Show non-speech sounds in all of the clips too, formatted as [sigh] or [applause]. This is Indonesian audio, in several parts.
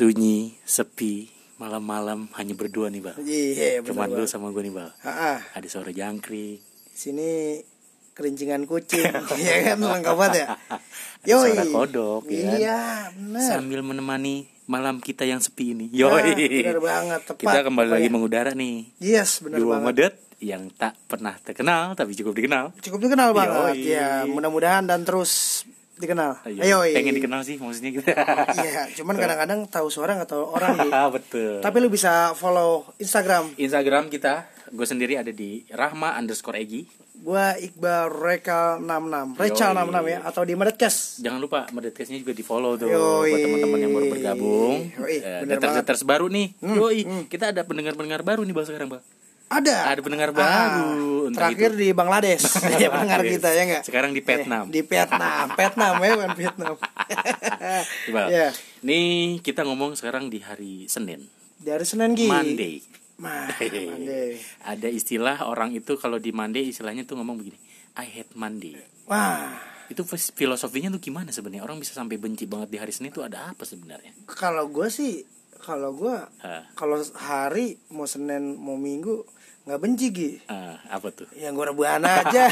sunyi, sepi, malam-malam hanya berdua nih bal. Iya, bener Cuman lu sama gue nih bal. Ada suara jangkrik, sini kerincingan kucing, [laughs] Iya kan lengkap banget ya. Yoi. suara kodok, ya kan? Iya, benar. Sambil menemani malam kita yang sepi ini. Yoi. benar banget, tepat. Kita kembali lagi mengudara nih. Yes, benar Dua banget. medet yang tak pernah terkenal tapi cukup dikenal. Cukup dikenal banget. Yoi. Ya, mudah-mudahan dan terus dikenal. Ayo, Ayo. pengen dikenal sih maksudnya gitu. Iya, cuman [laughs] kadang-kadang tahu suara nggak tahu orang [laughs] gitu. Betul. Tapi lu bisa follow Instagram Instagram kita, gue sendiri ada di Rahma underscore Egi. gua Iqbal Rekal 66. Recal Yoi. 66 ya atau di Medetcast. Jangan lupa Medetcastnya juga di follow tuh Yoi. buat teman-teman yang baru bergabung. Yoi, bener Daters-daters baru nih. Hmm, Yoi, hmm. kita ada pendengar-pendengar baru nih bang sekarang bang. Ada. Ada pendengar Ah, baru. Entah terakhir itu- di Bangladesh. [laughs] ya pendengar kita ya enggak? Sekarang di Vietnam. di Vietnam. [laughs] Vietnam ya bukan Vietnam. [laughs] Coba. Ya. Nih kita ngomong sekarang di hari Senin. Di hari Senin Gi. Monday. Mah, Monday. Ada istilah orang itu kalau di Monday istilahnya tuh ngomong begini. I hate Monday. Wah, Itu filosofinya tuh gimana sebenarnya? Orang bisa sampai benci banget di hari Senin itu ada apa sebenarnya? kalau gue sih kalau gue Ah, kalau hari mau Senin mau Minggu nggak benci Gi. ah, apa tuh? yang gue rebahan aja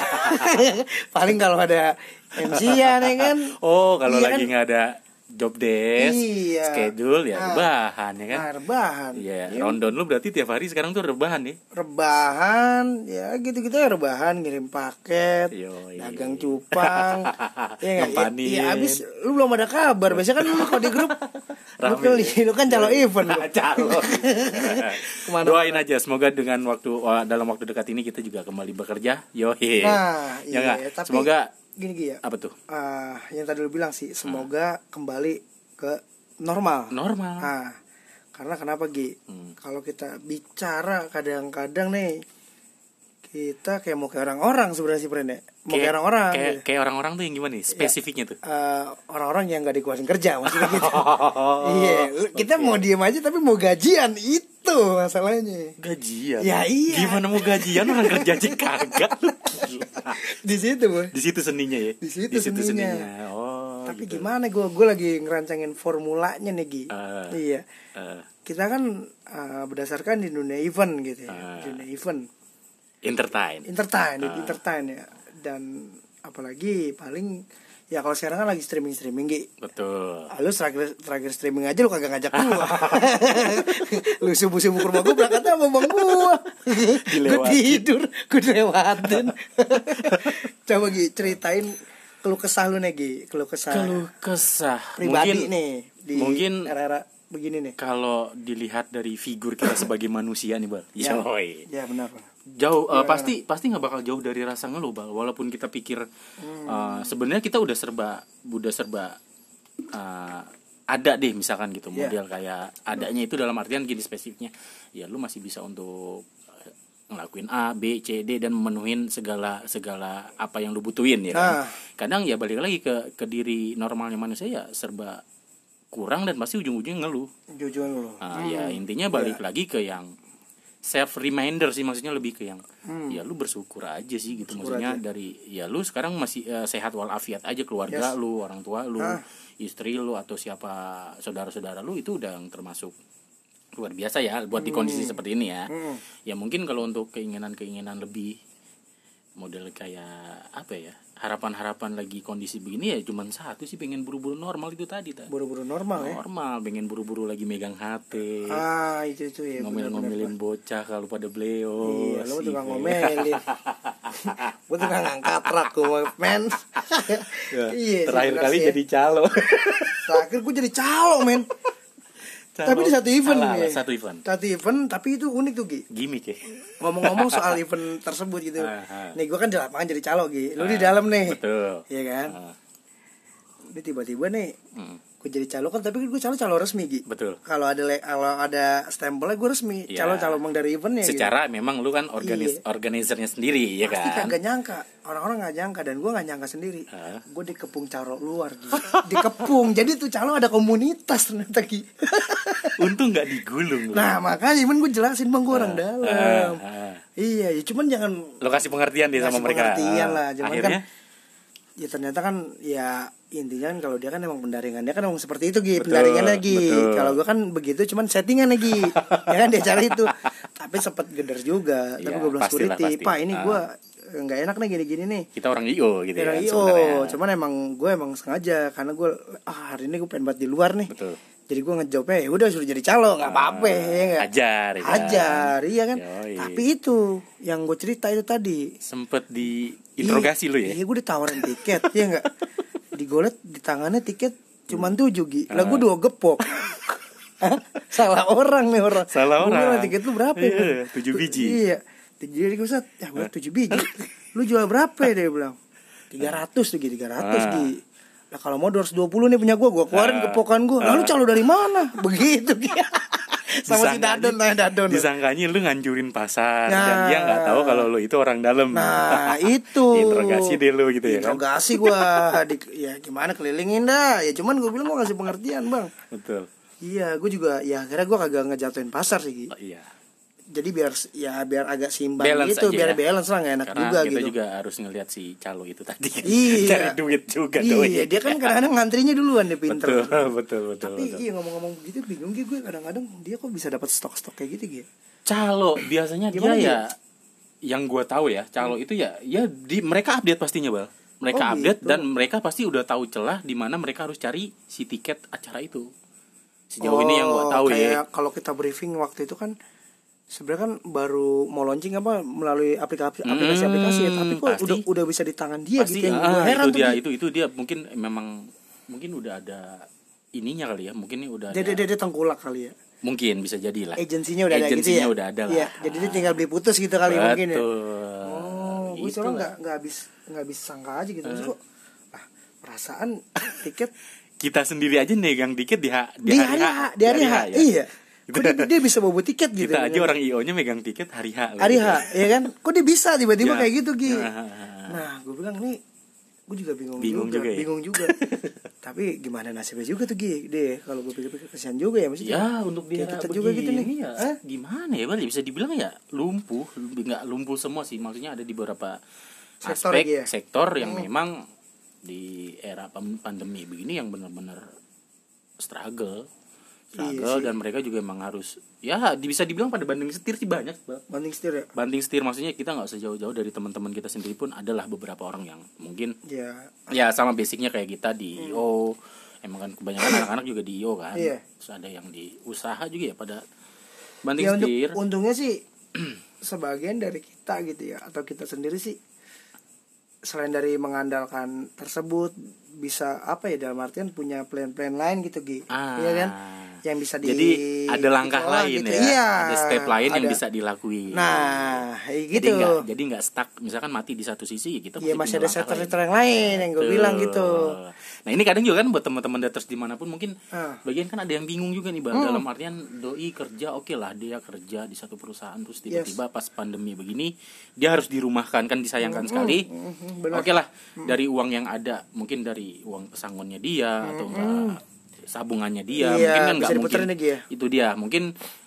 [laughs] paling kalau ada MC ya nih kan Oh, kalau Iya lagi kan? nggak ada job desk, Iya. schedule ya Ah. rebahan ya kan? nah, rebahan Iya, Ya, rondon lu berarti tiap hari sekarang tuh rebahan ya? rebahan ya gitu gitu ya rebahan ngirim paket Yoi. dagang cupang [laughs] ya nggak? Ngempanin. ya, abis lu belum ada kabar biasanya kan lu kalau di grup lu, Rame. keli, lu kan calo event [laughs] lu. Calon. [laughs] Ke mana? Doain aja semoga dengan waktu dalam waktu dekat ini kita juga kembali bekerja. Yo nah Ya iya nggak? tapi Semoga gini gini ya apa tuh? ah, yang tadi lu bilang sih semoga kembali ke normal Normal. Nah, karena kenapa Gi? Hmm. Kalau kita bicara kadang-kadang nih kita kayak mau kayak orang-orang sebenarnya sih Pren ya. Mau kayak orang-orang. Kayak gitu. kayak orang-orang tuh yang gimana nih? Spesifiknya tuh. Eh, orang-orang yang gak dikuasain kerja maksudnya [laughs] gitu. Iya, kita mau diem aja tapi mau gajian itu masalahnya. gajian. Ya iya. Gimana mau gajian orang kerja aja kagak. Di situ, Boy. Di situ seninya ya. Di situ seninya. Oh. tapi gitu. gimana gue gue lagi ngerancangin formulanya nih Gi. Ah. Iya. Eh, Kita kan eh, berdasarkan di dunia event gitu ya. Ah. Dunia event. Entertain. entertain Ah. entertain ya dan apalagi paling ya kalau sekarang kan lagi streaming streaming gitu Betul. lu terakhir terakhir streaming aja lu kagak ngajak gua [laughs] lu subuh subuh ke rumah gua berangkatnya sama bang gua gua tidur gua dilewatin coba Gi ceritain keluh kesah lu nih Gi keluh kesah Keluh kesah. pribadi mungkin, nih di mungkin- era-era begini nih kalau dilihat dari figur kita sebagai manusia nih, Bal. Ya. Ya benar jauh eh, Gimana? pasti pasti nggak bakal jauh dari rasa ngeluh bal walaupun kita pikir eh, sebenarnya kita udah serba udah serba eh, ada deh misalkan gitu Iya. model kayak adanya itu dalam artian gini spesifiknya ya lu masih bisa untuk eh, ngelakuin A B C D dan memenuhin segala segala apa yang lu butuhin ya kan? Ah. kadang ya balik lagi ke ke diri normalnya manusia ya serba kurang dan pasti ujung-ujungnya ngeluh jujur lu Nah, ya intinya balik lagi ke yang self reminder sih maksudnya lebih ke yang ya lu bersyukur aja sih gitu Bersyukur maksudnya aja. dari ya lu sekarang masih eh, sehat walafiat aja keluarga Yes. lu orang tua lu Ah. istri lu atau siapa saudara-saudara lu itu udah yang termasuk luar biasa ya buat di kondisi seperti ini ya Hmm. ya mungkin kalau untuk keinginan-keinginan lebih model kayak apa ya harapan-harapan lagi kondisi begini ya cuman satu sih pengen buru-buru normal itu tadi ta. buru-buru normal ya normal pengen buru-buru lagi megang HP ah itu itu ya ngomel-ngomelin bocah kalau pada beliau Iya, lu tukang ngomelin. [laughs] Gue tukang ngangkat rak gue, men. iya, Ya, terakhir sih, kali ya. jadi calo Terakhir gue jadi calo, men. Tapi di satu event nih. satu event Satu event, tapi itu unik tuh, Gi. gimmick ya Ngomong-ngomong soal [laughs] event tersebut gitu. Nih, gue kan di lapangan jadi calo, Gi. Lu di Ah, dalam nih. betul Iya kan? Ah, Ini tiba-tiba nih, mm, gue jadi calo kan, tapi gue calo-calo resmi, Gi. betul Kalau ada kalau ada stempelnya gue resmi. Iya. Calo-calo emang dari eventnya. gitu. secara memang lu kan organis Iya. organizernya sendiri ya pasti kan kagak nyangka orang-orang nggak nyangka dan gue nggak nyangka sendiri Hah? gue dikepung calo luar Gi. dikepung jadi tuh calo ada komunitas ternyata Gi. [laughs] untung nggak digulung lu. nah makanya cuman gue jelasin bang gue orang Ah, dalam ah. iya ya cuman jangan lo kasih pengertian deh sama mereka pengertian Ah, lah, cuman akhirnya ya ternyata kan ya intinya kan kalau dia kan emang pendaringannya kan emang seperti itu Gi Betul, pendaringannya Gi betul. kalau gue kan begitu cuman settingan Gi [laughs] ya kan dia cari itu tapi sempet geder juga tapi Iya, gue bilang security pak ini Ah. gue nggak enak nih gini-gini nih kita orang IO gitu Kira ya IO, sebenarnya. cuman emang gue emang sengaja karena gue ah hari ini gue pengen buat di luar nih. betul Jadi gue ngejawabnya ya udah suruh jadi calo nggak apa-apa ya nggak? ajar ya? Ajar, iya kan. Yoi. Tapi itu yang gue cerita itu tadi. sempet diinterogasi lu ya Iya gue ditawarin tiket, ya nggak. [laughs] Digolet di tangannya tiket cuman tujuh gi. Lah gue dua gepok. Salah orang nih orang. Salah Gua orang. tiket lu berapa? Iya, tujuh biji. Iya. Jadi gue saat ya gue tujuh biji. Lu jual berapa ya dia bilang? 300 tuh Gi, 300 Ah. Gi. Lah kalau mau 220 nih punya gue, gue keluarin Ah. gepokan gue. Lalu calo dari mana? [laughs] Begitu Gi. Sama si Dadon lah Dadon. disangkanya lu ngancurin pasar Nah. dan dia nggak tahu kalau lu itu orang dalam Nah [laughs] itu interogasi deh lu gitu ya kan Interogasi gua di, Ya gimana kelilingin dah Ya cuman gue bilang gue kasih pengertian bang betul Iya gue juga Ya akhirnya gue kagak ngejatuhin pasar sih oh, iya Jadi biar ya biar agak simbang Balance gitu Biar ya. balance lah gak enak karena juga kita gitu juga harus ngelihat si calo itu tadi kan Iya. [laughs] cari duit juga Iya dia kan kadang-kadang ngantrinya duluan dia pinter betul [laughs] betul betul, Tapi betul. iya ngomong-ngomong begitu bingung Gi gue kadang-kadang Dia kok bisa dapat stok-stok kayak gitu Gi calo biasanya Gimana dia dia? ya yang gua tahu ya calo itu ya ya di mereka update pastinya bal mereka Oh, update gitu. dan mereka pasti udah tahu celah di mana mereka harus cari si tiket acara itu sejauh ini yang gua tahu Oh, kayak ya kalau kita briefing waktu itu kan sebenarnya kan baru mau launching apa melalui aplikasi Hmm, aplikasi aplikasi ya. Tapi kok pasti. udah udah bisa di tangan dia pasti. gitu yang ah, heran itu tuh dia Gi. itu itu dia. Mungkin memang mungkin udah ada ininya kali ya. Mungkin ini udah dia, dia, ada, dia, dia tengkulak kali ya? Mungkin bisa jadi lah. Agensinya udah ada gitu Agensinya ya? udah ada lah. Iya, jadi dia tinggal beli putus gitu kali mungkin ya? Betul. Oh gue Itu soalnya nggak nggak habis nggak habis sangka aja gitu. Maksud kok ah, perasaan tiket [laughs] kita sendiri aja negang tiket di, ha- di hari H. Di hari H ya. iya kok dia, dia bisa bawa tiket gitu kita aja orang IO nya megang tiket hari H hari gitu. H ya kan kok dia bisa tiba-tiba Ya. kayak gitu Gi Ah. nah gue bilang nih gue juga bingung, Bingung juga, juga ya? bingung juga [laughs] tapi gimana nasibnya juga tuh Gi deh kalau gue pikir-pikir kesian juga ya maksudnya Ya untuk di Kayak era kita juga gitu nih. ya, Hah? gimana ya Bal? bisa dibilang ya lumpuh nggak lumpuh semua sih maksudnya ada di beberapa Sektor aspek ya? sektor yang Hmm. memang di era pandemi begini yang benar-benar struggle struggle Iya dan mereka juga emang harus ya bisa dibilang pada banding setir sih banyak banding setir ya? Banding setir maksudnya kita nggak usah jauh-jauh dari teman-teman kita sendiri pun adalah beberapa orang yang mungkin ya ya sama basicnya kayak kita di IO emang kan kebanyakan anak-anak juga di IO kan. Iya. terus ada yang di usaha juga ya pada banting ya untuk setir. untungnya sih [clears throat] sebagian dari kita gitu ya atau kita sendiri sih selain dari mengandalkan tersebut bisa apa ya dalam artian punya plan-plan lain gitu Gi. Ah. Iya kan yang bisa di jadi ada langkah lain gitu. ya iya ada step lain yang ada. bisa dilakuin nah jadi gitu nggak jadi nggak stuck misalkan mati di satu sisi ya kita Iya masih ada lain. sektor-sektor yang lain yang gue bilang gitu Nah ini kadang juga kan buat teman-teman daters di mana pun mungkin Ah. bagian kan ada yang bingung juga nih bang Hmm. dalam artian doi kerja oke lah dia kerja di satu perusahaan terus tiba-tiba pas pandemi begini dia harus dirumahkan kan disayangkan sekali. hmm, benar. Oke lah dari uang yang ada mungkin dari uang pesangonnya dia atau enggak sabungannya dia. Iya, mungkin kan nggak mungkin lagi ya. itu dia mungkin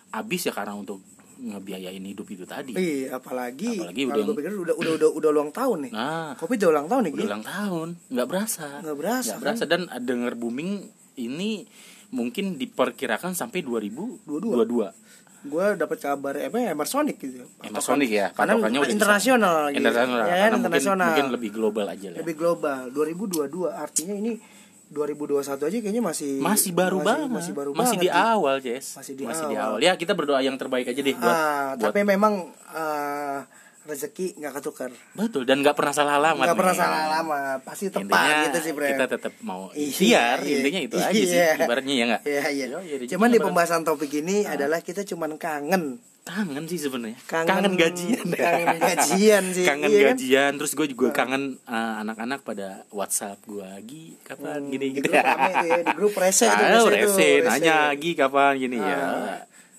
habis ya karena untuk ngebiayain hidup itu tadi. Iya, apalagi, Apalagi kalau udah- gue pikir udah udah udah udah ulang tahun nih. Nah Kopi udah ulang tahun nih, udah ulang tahun nggak berasa Nggak berasa, Nggak kan? berasa dan denger booming ini mungkin diperkirakan sampai 2022 Gue dapat kabar apa ya, Emersonic gitu. Emersonic ya Karena patokannya udah internasional lagi. internasional Ya, kan, karena mungkin, internasional. mungkin lebih global aja lah ya. Lebih global. 2022 artinya ini 2021 aja kayaknya masih masih baru masih, banget Masih baru masih banget, di awal Jess Masih di awal. awal. ya kita berdoa yang terbaik aja deh buat, Ah, buat- tapi memang ah, rezeki nggak ketukar. betul dan nggak pernah salah alamat Nggak pernah salah lama, pasti tepat intinya gitu sih, Bre. kita tetap mau Iya, ikhtiar iya. intinya itu aja sih Iya. ibaratnya ya nggak Iya, iya. Yo, jadi Cuman di pembahasan topik ini adalah kita cuman kangen. Kangen sih sebenarnya. Kangen, gajian. Kangen [laughs] gajian sih, kangen iya kan? gajian. Terus gue juga kangen uh, anak-anak pada WhatsApp gue lagi kapan? Gini di gitu grup rame ya, di grup rese tuh Ah, biasanya rese, tuh, nanya lagi kapan? Gini ya.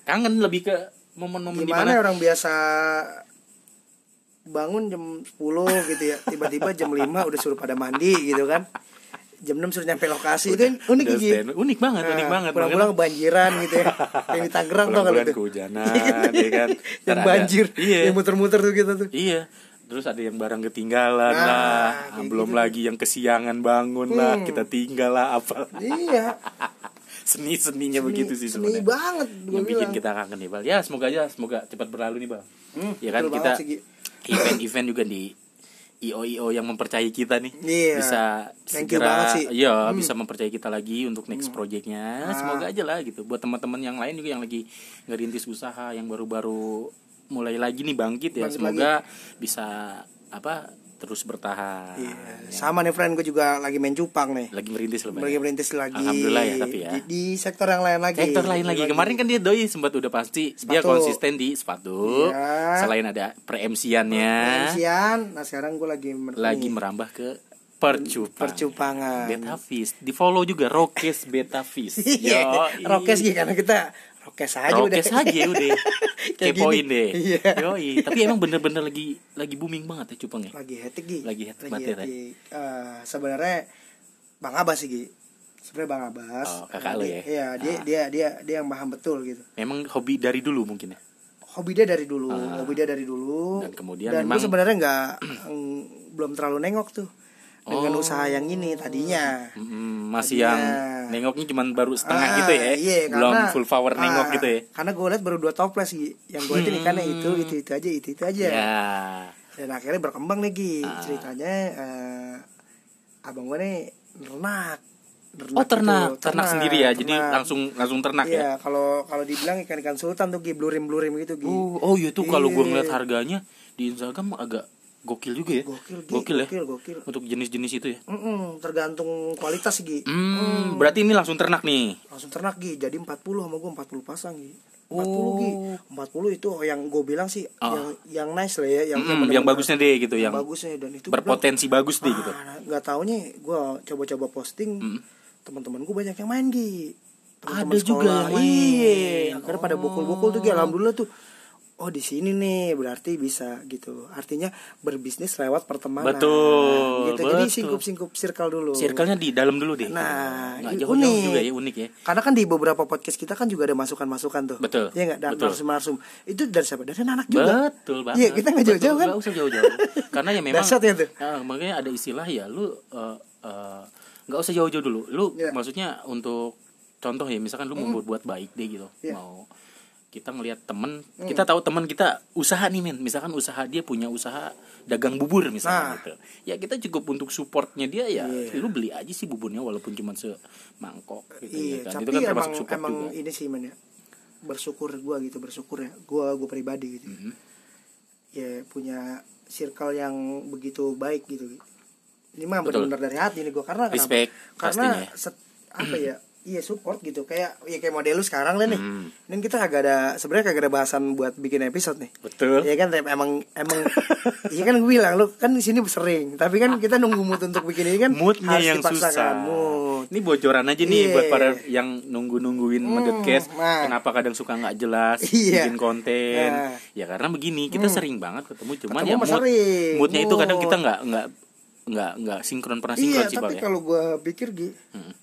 Kangen lebih ke momen-momen Gimana di mana orang biasa bangun jam 10 gitu ya, tiba-tiba jam 5 udah suruh pada mandi gitu kan. Jam 6 suruh nyampe lokasi itu kan? unik Udah gitu. stand- unik banget unik banget Pulang-pulang kebanjiran gitu ya. Yang di Tangerang tuh kalau itu. kehujanan [laughs] ya kan? yang ada- banjir, iya. yang muter-muter tuh gitu tuh. iya. Terus ada yang barang ketinggalan Nah, lah. belum gitu. lagi yang kesiangan bangun lah. Hmm. kita tinggal lah apa? Iya. [laughs] Seni seninya seni, begitu sih seni sebenarnya. banget gue yang bikin bilang. kita kangen nih bal. Ya semoga aja semoga cepat berlalu nih bal. Hmm, ya kan kita banget event-event juga di io io yang mempercayai kita nih Iya. bisa Thank segera sih. Hmm. ya bisa mempercayai kita lagi untuk next projectnya Ah. semoga aja lah gitu buat teman-teman yang lain juga yang lagi ngerintis usaha yang baru-baru mulai lagi nih bangkit ya Bangkit semoga bisa apa terus bertahan Iya. sama nih friend gue juga lagi main cupang nih lagi merintis loh Bang. lagi merintis lagi Alhamdulillah ya, tapi ya. di, di sektor yang lain lagi Sektor lain lagi. Kemarin kan dia doi sempat udah pasti dia Sepatu. konsisten di sepatu. Iya. Selain ada pre-MC-annya, Pensian, nah sekarang gue lagi mer- lagi merambah ke percupang. percupangan Beta Fish. Di follow juga Rokes Beta Fish. [laughs] Iya, Yoi. rokes gitu karena kita rokes aja Rokes udah aja udah. [laughs] Kayak Kepoin gini. deh. Iya. Yoi. Tapi emang bener-bener lagi lagi booming banget ya cupang ya. lagi hectic Gi Lagi hectic banget ya. Eh, sebenarnya Bang Abbas sih Gi sebenarnya Bang Abbas Oh, kakak lu dia- ya? iya dia Ah. dia dia dia yang paham betul gitu Memang hobi dari dulu mungkin ya. hobi dia dari dulu Ah. hobi dia dari dulu Dan kemudian dan memang- sebenarnya nggak [clears throat] mm, belum terlalu nengok tuh dengan Oh. usaha yang ini tadinya Mm, masih Tadinya. yang nengoknya cuma baru setengah Ah, gitu ya. iya, Belum karena- full power nengok ah, gitu ya. karena gue lihat baru dua toples Gi. yang gue lihat ikannya itu itu itu aja itu itu aja Ya. dan akhirnya berkembang nih Gi Ah. ceritanya eh, abang gue nih ternak Oh ternak, gitu. ternak, sendiri ya. Jadi ternak. langsung langsung ternak ya. Iya, kalau kalau dibilang ikan ikan sultan tuh Gi, blurim blurim gitu Gi. Oh, oh iya tuh kalau gue Iya. ngeliat harganya di Instagram agak gokil juga ya. Gokil, Gi, Gokil ya. gokil, gokil. Untuk jenis-jenis itu ya. Mm-mm, tergantung kualitas sih Gi. Hmm, berarti ini langsung ternak nih. Langsung ternak Gi, jadi 40 sama gue 40 pasang Gi. 40 Oh. Gi. 40 itu yang gue bilang sih Ah. yang yang nice lah ya, yang Mm, yang bagusnya deh gitu, yang bagusnya dan itu gua bilang, berpotensi bagus deh gitu. Ah, nggak taunya gue coba-coba posting Mm. teman-teman gue banyak yang main Gi. Teman-teman Ada juga yang main. Iya, akhirnya pada bukul-bukul tuh Gi. Alhamdulillah tuh. Oh di sini nih berarti bisa gitu. Artinya berbisnis lewat pertemanan. Betul, Gitu. Jadi betul. singkup-singkup circle dulu. Circle-nya di dalam dulu deh. Nah, nggak ini jauh-jauh unik. juga ya unik ya. Karena kan di beberapa podcast kita kan juga ada masukan-masukan tuh. Betul, Iya enggak? Dan betul. narsum-narsum. Itu dari siapa? Dari anak juga. Betul banget. Iya, kita nggak jauh-jauh Betul, kan? nggak usah jauh-jauh. [laughs] Karena ya memang Dahsyat ya tuh. Ah, makanya ada istilah ya lu eh, eh, nggak usah jauh-jauh dulu. Lu Iya. maksudnya untuk contoh ya misalkan lu mau berbuat baik deh gitu. Iya. Mau kita ngelihat temen, kita tahu teman kita usaha nih men, misalkan usaha dia punya usaha dagang bubur misalnya Nah. gitu. Ya kita cukup untuk supportnya dia ya, Iya. lu beli aja sih buburnya walaupun cuma semangkok gitu Iya, ya kan. tapi Itu kan emang support emang juga. ini sih men ya. Bersyukur gua gitu, bersyukur ya. Gua gua pribadi gitu. Mhm. Ya punya circle yang begitu baik gitu. Ini mah benar-benar dari hati nih gua karena kenapa? Respect karena pastinya. set- apa ya? Iya support gitu kayak ya kayak model lu sekarang lah nih. Hmm. Dan kita agak ada sebenarnya kagak ada bahasan buat bikin episode nih. Betul. Iya kan emang emang [laughs] iya kan gue bilang lu kan di sini sering tapi kan kita nunggu mood untuk bikin ini kan moodnya harus yang dipaksakan. susah. Mood. Ini bocoran aja nih Iya. buat para yang nunggu nungguin Hmm, ngedetcast. nah. Kenapa kadang suka nggak jelas Iya. bikin konten? Nah. Ya karena begini kita sering banget ketemu cuman Ketemu ya mood, sering. moodnya itu kadang Mood. kita nggak nggak nggak nggak sinkron pernah sinkron Iya, sih tapi ya. kalau gua pikir Gi, Hmm.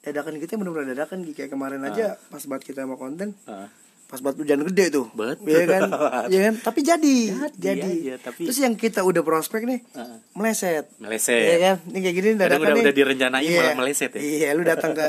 Dadakan kita bener-bener dadakan kayak kemarin aja pas banget kita mau konten, Ah. Pas banget hujan gede tuh. Betul. Iya kan? Iya kan? Tapi jadi, Jadi jadi. aja, tapi- Terus yang kita udah prospek nih, Ah. meleset. Meleset. Iya kan? Ini kayak gini dadakan udah- nih. udah direncanain malah meleset ya? Iya, lu datang ke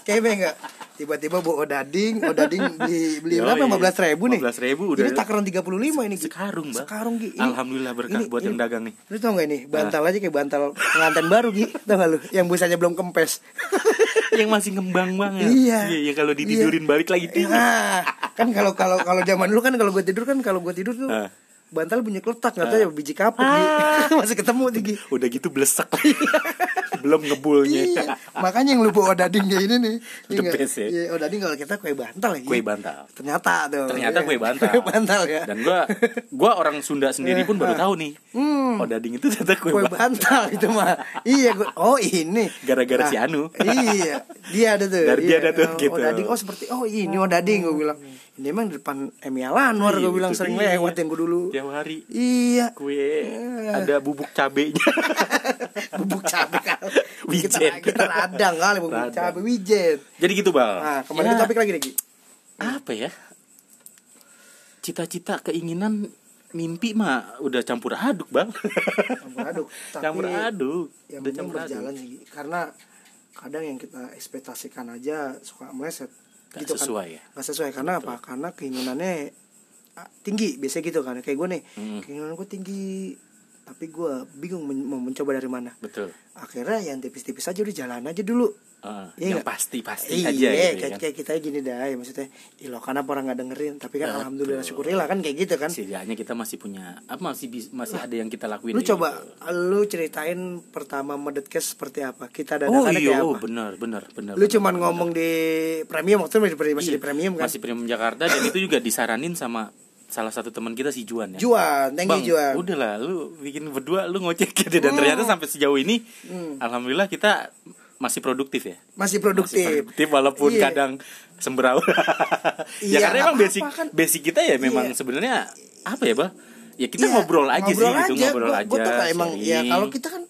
camp ya enggak? Tiba-tiba bawa odading, odading beli beli berapa? Yoi. 15 ribu nih. 15.000 udah. Ini takaran 35 ini Gi. Sekarung, Bang. Sekarung Gi. Ini- Alhamdulillah berkah buat yang dagang nih. Lu tau gak nih, bantal Ah. aja kayak bantal pengantin baru Gi. Tau gak lu? Yang busanya belum kempes. [laughs] yang masih ngembang banget. Iya. yang kalau ditidurin Iya. balik lagi tinggi. Nah, kan kalau kalau kalau zaman dulu kan kalau gue tidur kan kalau gue tidur tuh Ah. bantal punya kletak nggak tahu ya biji kapuk Gi. [laughs] masih ketemu tuh Gi. Udah gitu blesek. Belum ngebulnya. Iya, makanya yang lu bawa odading kayak ini nih. The Iya best ya. Iya, odading kalau kita kue bantal ya. Kue bantal. Ternyata tuh. Ternyata Iya. kue bantal. Kue bantal ya. Dan gua gua orang Sunda sendiri pun baru tahu nih. Hmm. Oh, dading itu ternyata kue, Kue bantal. bantal itu mah. iya, gua, oh ini. Gara-gara si Anu. iya, dia ada tuh. Dari dia iya. ada tuh, oh, gitu. Odading, oh seperti oh ini odading gue bilang. Ini emang di depan Emi Alanwar Iya, gue bilang itu sering dia. lewatin gue dulu. Tiap hari Iya. kue ada bubuk cabenya. [laughs] bubuk cabe [laughs] kali. Wijen. Kita, kita radang kali bubuk Radang. cabe wijen. Jadi gitu, Bal. Nah, kembali Ya, ke topik lagi nih, Gi. apa ya? Cita-cita keinginan mimpi mah udah campur aduk bang campur aduk [laughs] tapi campur aduk yang udah campur aduk berjalan sih karena kadang yang kita ekspektasikan aja suka meleset Gak gitu sesuai kan ya? Nggak sesuai. Karena apa? Karena keinginannya ah, tinggi. Biasanya gitu kan. Kayak gue nih Hmm. keinginan gue tinggi tapi gue bingung men- mau mencoba dari mana. Betul. Akhirnya yang tipis-tipis aja udah jalan aja dulu. Ah, Iya yang nggak? pasti pasti iya, aja gitu ya kayak, kan. kayak kita gini dah ya maksudnya ih lo karena orang nggak dengerin? Tapi kan Betul. alhamdulillah syukurilah kan kayak gitu kan. Setidaknya kita masih punya apa masih masih ada yang kita lakuin lu coba gitu. lu ceritain pertama medetcast seperti apa? Kita oh dadakan iya kayak oh, apa benar benar benar lu benar, cuman ngomong di premium waktu itu masih, masih di Iya, premium kan? masih premium Jakarta dan itu juga disaranin sama salah satu teman kita si Juan ya? Juan thank Bang, you Juan. udahlah lu bikin berdua lu ngocek gitu. Dan ternyata sampai sejauh ini Hmm. alhamdulillah kita masih produktif ya? Masih Masih produktif produktif walaupun Iya. kadang semberau [laughs] Iya, ya karena nggak emang basic kan. basic kita ya memang Iya. sebenarnya apa ya bah ya kita Iya, ngobrol aja sih gitu ngobrol Gua- aja gua tuh emang ya kalau kita kan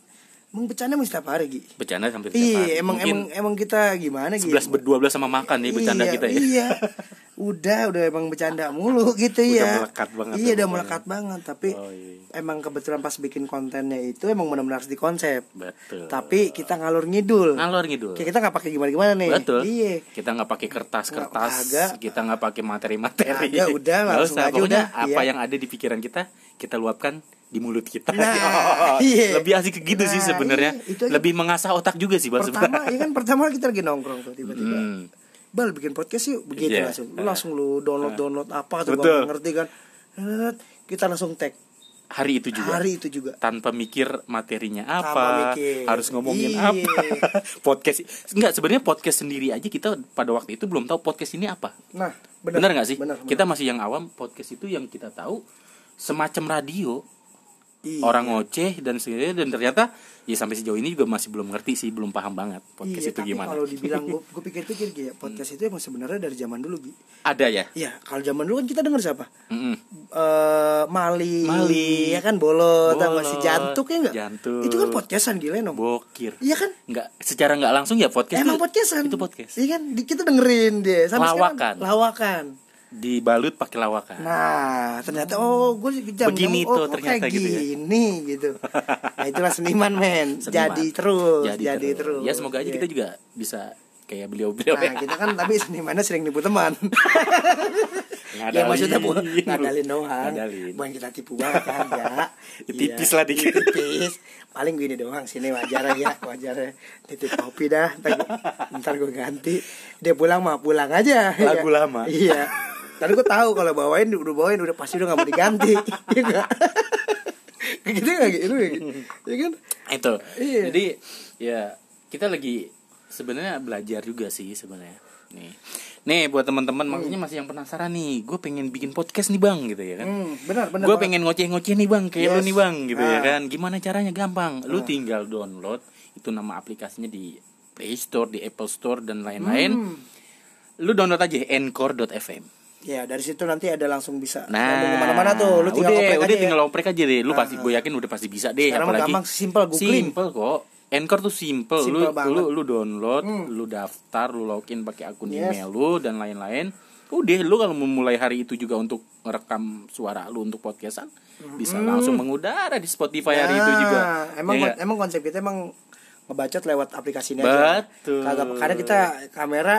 emang bercanda mesti setiap hari Gi. Bercanda sampai tiap iya hari. emang Mungkin emang emang kita gimana gitu 11 berdua belas sama makan ya bercanda iya, kita ya. Iya. [laughs] Udah, udah emang bercanda mulu [laughs] gitu Udah ya. melekat banget Iya, ya udah melekat banget, tapi Oh, iya. emang kebetulan pas bikin kontennya itu emang benar-benar harus dikonsep. betul Tapi kita ngalur ngidul. ngalor ngidul Kayak kita nggak pakai gimana-gimana nih. Betul. Iya. Kita nggak pakai kertas-kertas, Kagak. kita nggak pakai materi-materi. Kagak, udah, langsung usah. aja Pokoknya udah, apa iya. yang ada di pikiran kita, kita luapkan di mulut kita. Nah, [laughs] [laughs] iya. Lebih asik ke gitu sih Nah, sebenarnya. iya. Lebih mengasah otak juga sih. Pertama, ya kan pertama kita lagi nongkrong tuh tiba-tiba. Hmm. Bal bikin podcast yuk begitu Iya. langsung. Lu langsung lu download download apa tuh nggak ngerti kan. Kita langsung tag Hari itu juga. hari itu juga. Tanpa mikir materinya apa, mikir. harus ngomongin Iya. apa. [laughs] podcast enggak sebenarnya podcast sendiri aja kita pada waktu itu belum tahu podcast ini apa. Nah, Benar nggak sih? Benar. benar. Kita masih yang awam podcast itu yang kita tahu semacam radio Iya. orang ngoceh dan sebagainya dan ternyata ya sampai sejauh ini juga masih belum ngerti sih belum paham banget podcast iya, itu tapi gimana kalau dibilang gue [laughs] gue pikir-pikir ya, podcast itu emang sebenarnya dari zaman dulu Gi. ada ya Iya, kalau zaman dulu kan kita denger siapa? Mm-mm. Eh Mali, Mali. ya kan bolot, Bolot, si jantuk ya enggak? Jantuk. Itu kan podcastan gila no. bokir Iya kan? nggak secara nggak langsung ya podcast Emang itu- podcastan. itu podcast Iya kan? Di- Kita dengerin dia. Sampai Lawakan. sekarang, lawakan. Dibalut pakai lawakan Nah, ternyata oh gue jam Begini oh, tuh kok ternyata kayak gitu ya. gini gitu. Nah, itulah seniman men. [laughs] Seniman. Jadi terus, jadi, terus. ya semoga aja Iya. kita juga bisa kayak beliau-beliau Nah, kita kan tapi senimannya sering nipu teman. [laughs] ya Ngadalin. maksudnya bu, ngadalin doang. Ngadalin. Bukan kita tipu banget [laughs] kagak. Tipis Iya, lah dikit. Tipis. Paling gini doang sini wajar ya, wajar ya. Titip kopi dah, ntar, ntar gue ganti. Dia pulang mah pulang aja. Lagu ya. lama. Iya. Tadi gue tahu kalau bawain udah bawain udah pasti udah gak mau diganti. [laughs] Iya enggak? Gitu enggak gitu ya gitu. Kan? itu Iya. jadi ya kita lagi sebenarnya belajar juga sih sebenarnya nih nih buat teman-teman maksudnya masih yang penasaran nih gue pengen bikin podcast nih bang gitu ya kan Hmm, benar benar. gue pengen ngoceh-ngoceh nih bang kayak lu Yes. nih bang gitu ya Ah. kan gimana caranya gampang lu tinggal download itu nama aplikasinya di Play Store di Apple Store dan lain-lain Hmm. lu download aja anchor.fm Ya dari situ nanti ada langsung bisa Nah, nyambung ke mana-mana tuh. Lu tinggal udah, oprek udah aja tinggal ya. oprek aja deh. Lu pasti gue yakin udah pasti bisa deh. Sekarang apalagi gampang, simple, googling. Simple kok. Anchor tuh simple. Simple lu, banget. lu lu download, lu daftar, lu login pakai akun Yes. email lu dan lain-lain. Udah lu kalau memulai hari itu juga untuk merekam suara lu untuk podcastan bisa langsung mengudara di Spotify hari itu Nah, juga. Emang Ya nggak? emang konsep kita emang ngebacot lewat aplikasi ini aja. Betul. Kagak kadang kita kamera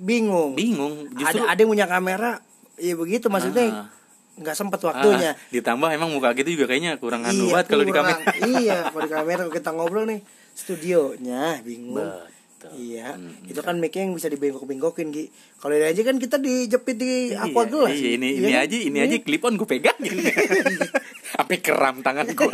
bingung. bingung justru Ada ada yang punya kamera, iya begitu maksudnya Ah. nggak sempet Ah, waktunya. ditambah emang muka kita juga kayaknya kurang anu iya, banget kalau di kamera. iya, [laughs] kalau di kamera kita ngobrol nih studionya bingung. Betul. Iya, Hmm. itu kan mic yang bisa dibengkok-bengkokin Gi. Kalau ini aja kan kita dijepit di aqua gelas. Iya, ini Iya ini kan? aja ini Iya. aja clip on gue pegang [laughs] sampai keram tangan gue.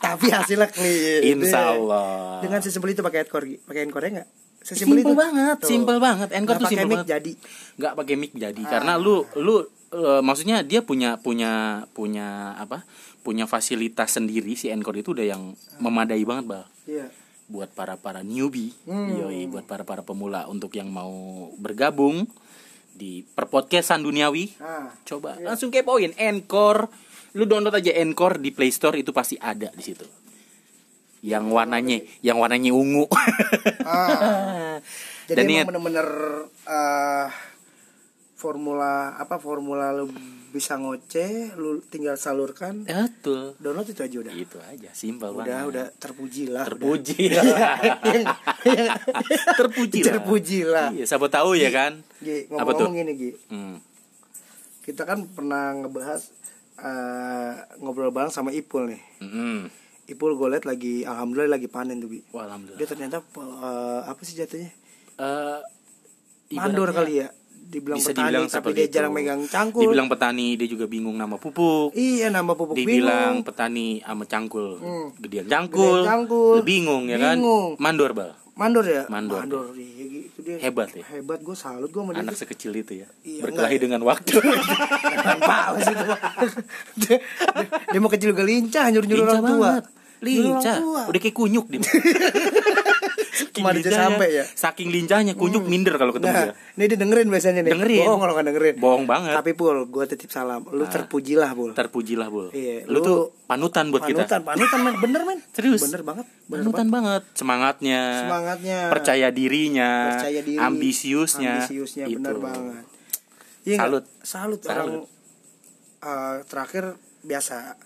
Tapi hasilnya clear. Insya Allah. Dengan sesimpel itu pakai headcore Gi. Pakai headcore enggak? Sesimpel Simple itu. banget, Tuh. simple banget. Anchor Nggak tuh pakai simple mic banget. jadi. nggak pakai mic jadi Ah. karena lu lu eh, maksudnya dia punya punya punya apa? Punya fasilitas sendiri si Anchor itu udah yang memadai banget, Bang. Iya. Buat para para newbie, Hmm. yoi, buat para para pemula untuk yang mau bergabung di perpodcastan duniawi. Nah, Coba langsung kepoin Anchor. Lu download aja Anchor di Play Store itu pasti ada di situ. Yang warnanya, yang warnanya ungu. ah. [laughs] Jadi Dan emang bener-bener eh, formula apa formula lu bisa ngoceh lu tinggal salurkan. Betul. Download itu aja udah? Itu aja simpel udah banget. udah terpuji lah terpuji. [laughs] terpuji lah. Terpuji lah. Iya siapa tahu ya kan? Gi, Apa tuh? gini Gi. Hmm. kita kan pernah ngebahas eh, ngobrol bareng sama Ipul nih. Mm-mm. Ipul gue liat lagi alhamdulillah lagi panen tuh Bi. Wah, alhamdulillah. Dia ternyata eh, apa sih jatuhnya? Eh, mandor kali ya dibilang bisa petani dibilang tapi dia itu. jarang megang cangkul. Dibilang petani dia juga bingung nama pupuk. Iya nama pupuk dibilang bingung petani sama cangkul. Hmm. gedean cangkul, Gedean cangkul. Lu bingung ya kan? Bingung. mandor bal. Mandor ya? Mandor. iya, itu dia. Hebat ya. hebat gue salut gue sama dia. Anak sekecil itu ya? Iya, berkelahi enggak. dengan waktu. [laughs] Pales itu dia, [laughs] dia- dia mau kecil juga lincah nyuruh nyuruh lincah orang tua. banget lincah udah kayak kunyuk dia [laughs] dia lincahnya- sampai ya? saking lincahnya kunyuk minder kalau ketemu Nah, dia ini dia dengerin biasanya nih. Dengerin. Bohong kalau nggak dengerin. bohong banget Tapi Pul, gue titip salam. Lu terpujilah, Pul. terpujilah bul Iya, lu, lu- tuh panutan buat kita Panutan, panutan men, bener men. Serius? Bener banget. Bener panutan banget semangatnya Semangatnya. percaya dirinya Percaya diri. ambisiusnya Ambisiusnya itu. bener banget. Iya? Salut. Salut. Salut. Orang eh, terakhir biasa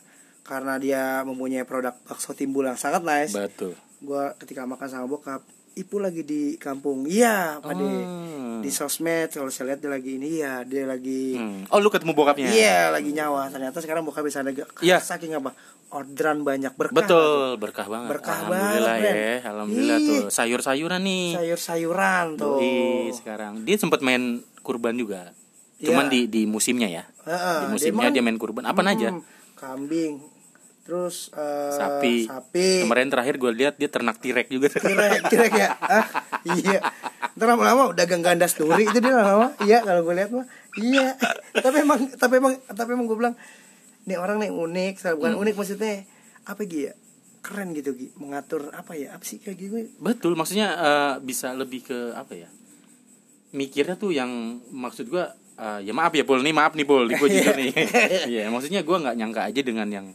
karena dia mempunyai produk bakso timbul yang sangat nice. betul Gua ketika makan sama bokap, Ipu lagi di kampung. Iya, Pak De. Hmm. Di sosmed kalau saya lihat dia lagi ini ya, dia lagi Hmm. oh lu ketemu bokapnya Iya lagi nyawa ternyata sekarang bokap bisa ada Iya. saking apa orderan banyak berkah Betul, berkah banget. Berkah Alhamdulillah banget, ya. Alhamdulillah Ih. tuh. Sayur-sayuran nih. sayur-sayuran tuh Doi sekarang. Dia sempat main kurban juga. Cuman di di musimnya ya. Heeh, di musimnya dia dia, mah- main kurban. Apa aja? Hmm, kambing terus eh, Sapi. sapi Kemarin terakhir gue lihat dia ternak tirek juga. kirek kirek ya Hah? [laughs] iya ntar lama-lama dagang gandas duri itu dia lama-lama iya kalau gue lihat mah iya tapi emang tapi emang tapi emang gue bilang nih orang nih unik saya Hmm. bukan unik maksudnya apa Gi ya keren gitu Gi mengatur apa ya apa sih kayak gitu Betul, maksudnya eh, bisa lebih ke apa ya? Mikirnya tuh yang maksud gua eh, ya maaf ya Pul nih, maaf nih Pul, gue jujur nih. [laughs] Iya, maksudnya gua nggak nyangka aja dengan yang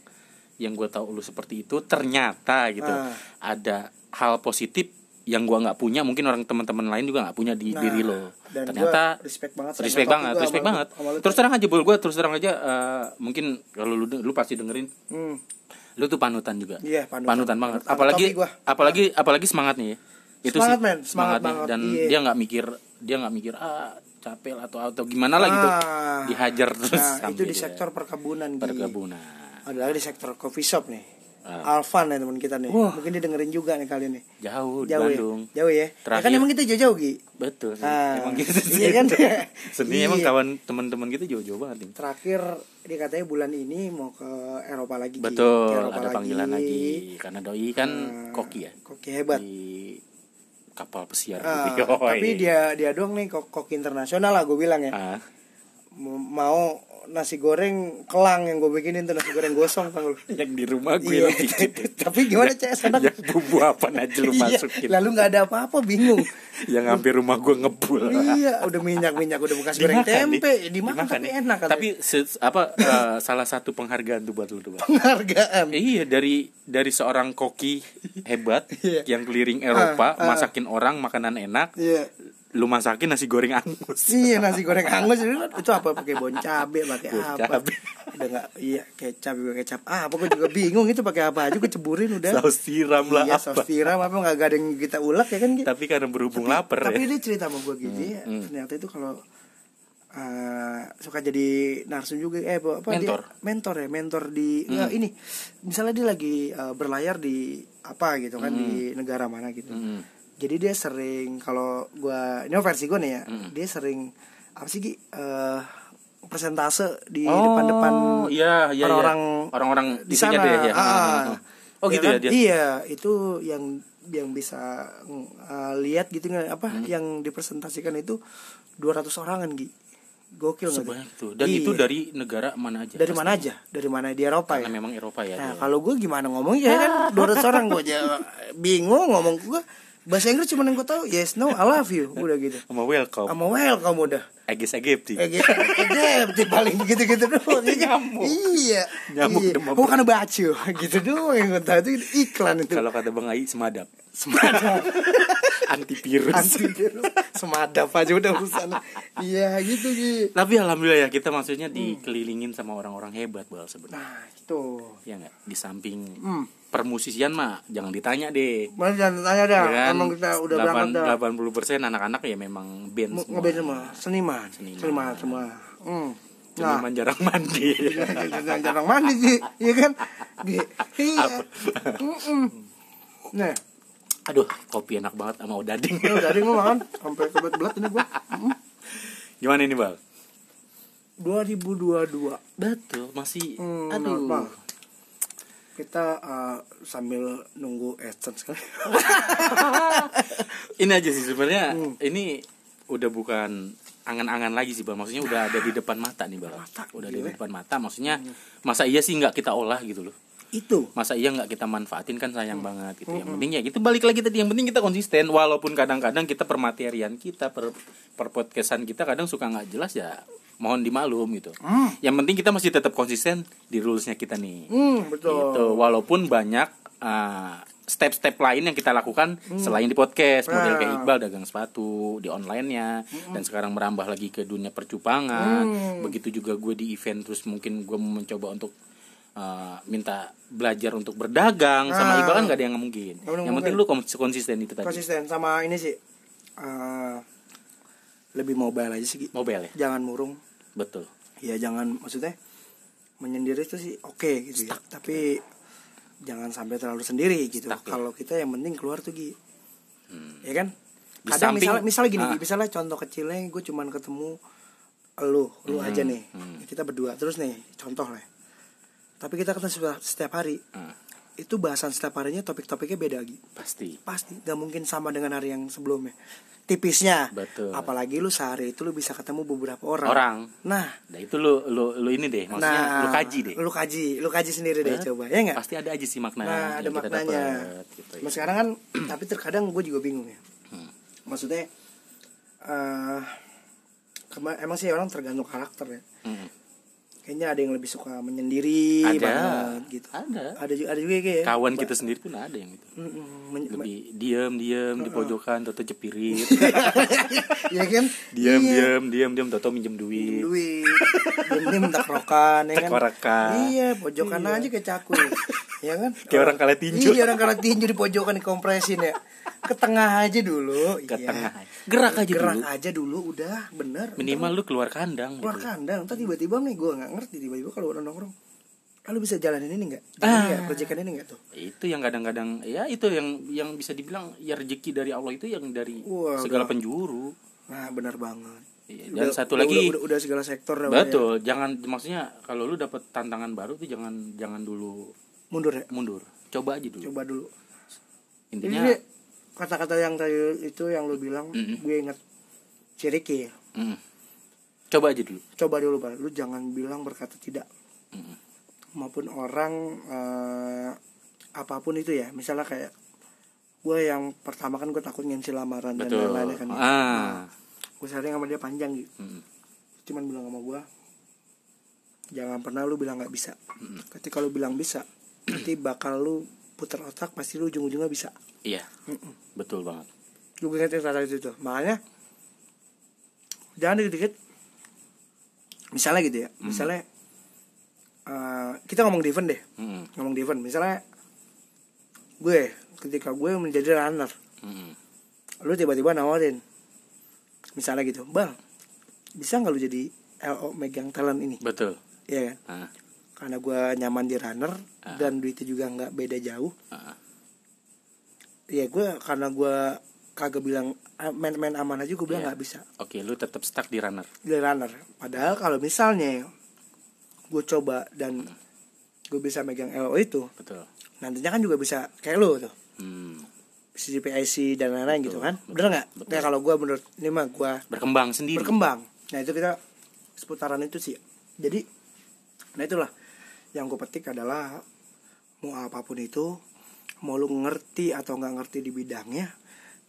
yang gue tahu lu seperti itu ternyata gitu Ah. ada hal positif yang gua nggak punya mungkin orang teman-teman lain juga nggak punya di Nah, diri lo ternyata respect banget respect banget respect banget sama lu, terus terang aja bol gue terus terang aja eh, mungkin kalau lu lu pasti dengerin hmm. lu tuh panutan juga Iya, panutan. banget Ada apalagi topi gua. apalagi apalagi semangatnya ya itu Semangat, sih men. Semangat banget, dan iya. dia nggak mikir dia nggak mikir ah capek atau atau gimana lah gitu Ah. dihajar terus nah itu di dia sektor perkebunan perkebunan ada lagi di sektor coffee shop nih Ah. Alvan ya teman kita nih Wah. mungkin dia dengerin juga nih kali ini jauh jauh Bandung ya jauh ya Ya Terakhir. kan emang kita jauh-jauh Gi betul sih. Ah, emang gitu sih iya kan? [laughs] seni Iya. emang kawan teman-teman kita jauh-jauh banget nih terakhir dia katanya bulan ini mau ke Eropa lagi Gi. Ke betul Eropa ada panggilan lagi karena doi kan Ah, koki ya koki hebat di kapal pesiar gitu. [laughs] Yoi. tapi dia dia doang nih kok koki internasional lah gue bilang ya M- mau nasi goreng kelang yang gue bikinin tuh nasi goreng gosong tau yang di rumah gue Iya. [laughs] tapi gimana CS enak yang bumbu apa aja lu Iya, masukin? Lalu nggak ada apa-apa bingung. Yang hampir rumah gue ngebul. Iya udah minyak minyak udah bekas goreng tempe. Dimakan, tapi nih. enak katanya. tapi se- apa eh, salah satu penghargaan tuh buat lu tuh penghargaan? Eh, iya dari dari seorang koki hebat [laughs] Iya. yang keliling Eropa Ah, ah. masakin orang makanan enak. Iya lu masakin nasi goreng angus. Iya nasi goreng angus. Itu, apa? Pakai bon cabe pakai Bon apa? cabe. udah nggak iya kecap juga kecap. Ah apa gue juga bingung itu pakai apa aja? Gue ceburin udah. Saus tiram lah iya apa? saus tiram apa? Nggak ada yang kita ulek ya kan tapi karena berhubung lapar tapi ya. dia cerita sama gue gini ya, hmm. ternyata itu kalau eh, suka jadi narsum juga. Eh apa Mentor. dia, mentor. Ya. Mentor di nggak, ini misalnya dia lagi eh, berlayar di apa gitu kan di negara mana gitu. Mm. Jadi dia sering kalau gua ini versi gue nih ya Hmm. dia sering apa sih Gi? Eh, persentase di Oh, depan-depan iya, iya, iya. orang-orang orang-orang di sana deh ya. Ah. Oh gitu ya kan? dia. Iya, itu yang yang bisa uh, lihat gitu nggak apa Hmm. yang dipresentasikan itu 200 orangan Gi. Gokil? Sebanyak itu. Dan Iya. itu dari negara mana aja? dari mana aja? Dari mana di Eropa Karena ya? memang Eropa ya. Nah, dia. kalau gue gimana ngomong ya kan [laughs] 200 orang gue aja bingung ngomong gue bahasa Inggris cuma yang gue tahu yes no I love you udah gitu [laughs] Sama welcome. sama welcome udah Agis Egypti. Gitu, di paling gitu-gitu doang. [laughs] Nyamuk. Iya. Nyamuk iya. demam. Karena baju [laughs] gitu doang yang gue tahu itu iklan itu. Kalau kata Bang Ai semadap. semadap, Antivirus. antivirus, semadap aja udah urusan. Iya gitu gitu. Tapi alhamdulillah ya kita maksudnya dikelilingin sama orang-orang hebat bal sebenarnya. Nah itu. Ya nggak? Di samping Hmm. Permusisian mah jangan ditanya deh. Mana jangan tanya dah. Ya kan? Emang kita udah berangkat dah. 80 persen anak-anak ya memang band Mau semua. ngeband semua, seniman, Seniman. seniman semua. Hmm. Nah, Seniman jarang mandi. [laughs] jarang jarang mandi sih, iya kan? Iya. Nah, Aduh, kopi enak banget sama odading. Lu dari gua makan sampai kebelet belat ini gua. Mm. Gimana ini, Bal? 2022. Betul, masih Hmm, aduh. normal. Kita uh, sambil nunggu AdSense kali. [laughs] Ini aja sih sebenarnya Hmm. ini udah bukan angan-angan lagi sih, Bal. Maksudnya udah ada di depan mata nih, Bal. Mata, udah ada di gila. depan mata. Maksudnya masa iya sih nggak kita olah gitu loh. Itu. Masa iya nggak kita manfaatin kan sayang banget gitu. Yang Hmm. penting ya gitu balik lagi tadi yang penting kita konsisten walaupun kadang-kadang kita permaterian kita per per podcastan kita kadang suka nggak jelas ya mohon dimaklum gitu. Hmm. Yang penting kita masih tetap konsisten di rulesnya kita nih. Hmm, betul. Gitu. Walaupun banyak uh, step-step lain yang kita lakukan selain di podcast, model kayak Nah. Iqbal dagang sepatu di online-nya dan sekarang merambah lagi ke dunia percupangan. Hmm. Begitu juga gue di event terus mungkin gue mau mencoba untuk uh, minta belajar untuk berdagang sama Nah. Iqbal kan gak ada yang mungkin. Yang penting lu kons- konsisten itu tadi. Konsisten sama ini sih. uh, lebih mobile aja sih. Mobile ya. Jangan murung. Betul. Ya jangan maksudnya menyendiri itu sih oke gitu ya. Tapi jangan sampai terlalu sendiri gitu. Stuck, ya. Kalau kita yang penting keluar tuh Gi. Ya kan? Di Kadang samping- misalnya misalnya gini, Ah. Misalnya contoh kecilnya gue cuman ketemu lu, lu aja nih. hmm. Kita berdua terus nih, contoh lah. Tapi kita ketemu setiap- hari. Ah, Itu bahasan setiap harinya topik-topiknya beda lagi. pasti. Pasti gak mungkin sama dengan hari yang sebelumnya. Tipisnya. Betul. Apalagi lu sehari itu lu bisa ketemu beberapa orang. Orang. Nah, Nah itu lu lu lu ini deh, maksudnya nah, lu kaji deh. Lu kaji, lu kaji sendiri deh coba, ya nggak? Pasti ada aja sih makna Nah, ada maknanya. dapet, gitu ya. Mas sekarang kan, [clears throat] tapi terkadang gue juga bingung ya. Hmm. Maksudnya, kema- emang sih orang tergantung karakter ya. Mm. Kayaknya ada yang lebih suka menyendiri Ada. banget gitu. Ada. Ada juga, ada juga kayak ya. Kawan kita sendiri pun ada yang itu. Mm-mm, men- Lebih diam diam di pojokan, toto cepirit. [laughs] ya kan? diam Iya. diam diam diam toto minjem duit. duit ini minta kerokan ya kan iya pojokan aja kayak cakul ya kan Kayak orang kalah tinju. iya orang kalah tinju di pojokan dikompresin ya ke tengah aja dulu Ke iya. tengah. Gerak aja gerak dulu. aja dulu udah bener Minimal lu keluar kandang keluar gitu. kandang ntar tiba-tiba nih gue nggak ngerti tiba-tiba kalau orang nongkrong ah, lu bisa jalanin ini nggak Ah. Iya, proyekan ini nggak tuh Itu yang kadang-kadang ya itu yang yang bisa dibilang ya rezeki dari Allah itu yang dari Wah, segala udah. penjuru. nah bener banget Iya, Udah- dan satu udah- lagi udah, udah, udah segala sektor dah, Pak, ya. betul, jangan maksudnya kalau lu dapet tantangan baru tuh jangan jangan dulu mundur ya mundur. Coba aja dulu. coba dulu Intinya Jadi kata-kata yang tadi itu yang lu bilang, Mm-mm. gue inget Ciriki. mm, coba aja dulu. Coba dulu pak, lu jangan bilang berkata tidak. Mm. Maupun orang eh, apa pun itu ya, misalnya kayak gue yang pertama kan gue takut ngensi lamaran dan Betul. lain-lain kan. Ah. Gue sering sama dia panjang gitu. Mm. Cuman bilang sama gue, jangan pernah lu bilang nggak bisa. Ketika lu bilang bisa, nanti bakal lu putar otak pasti lu ujung-ujungnya bisa. Iya. Betul banget. gue ingetin kata itu tuh. Makanya jangan dikit-dikit. Misalnya gitu ya. Misalnya eh, kita ngomong di event deh. Mm, ngomong di event. Misalnya gue ketika gue menjadi runner mm, lu tiba-tiba nawarin. Misalnya gitu. Bang bisa nggak lu jadi LO megang talent ini? Betul. Iya kan? Ah, karena gue nyaman di runner Ah. dan duitnya juga nggak beda jauh. Ah, ya gue karena gue kagak bilang main-main aman aja gue bilang Iya. nggak bisa. Oke, lu tetap stuck di runner. di runner. Padahal kalau misalnya gue coba dan gue bisa megang LO itu Betul. nantinya kan juga bisa kayak lo tuh. Hmm, PIC dan lain-lain gitu kan. betul, bener nggak? nah kalau gue menurut ini mah gue berkembang sendiri. berkembang. Nah itu kita seputaran itu sih. Jadi nah itulah yang gue petik adalah mau apa pun itu mau lu ngerti atau nggak ngerti di bidangnya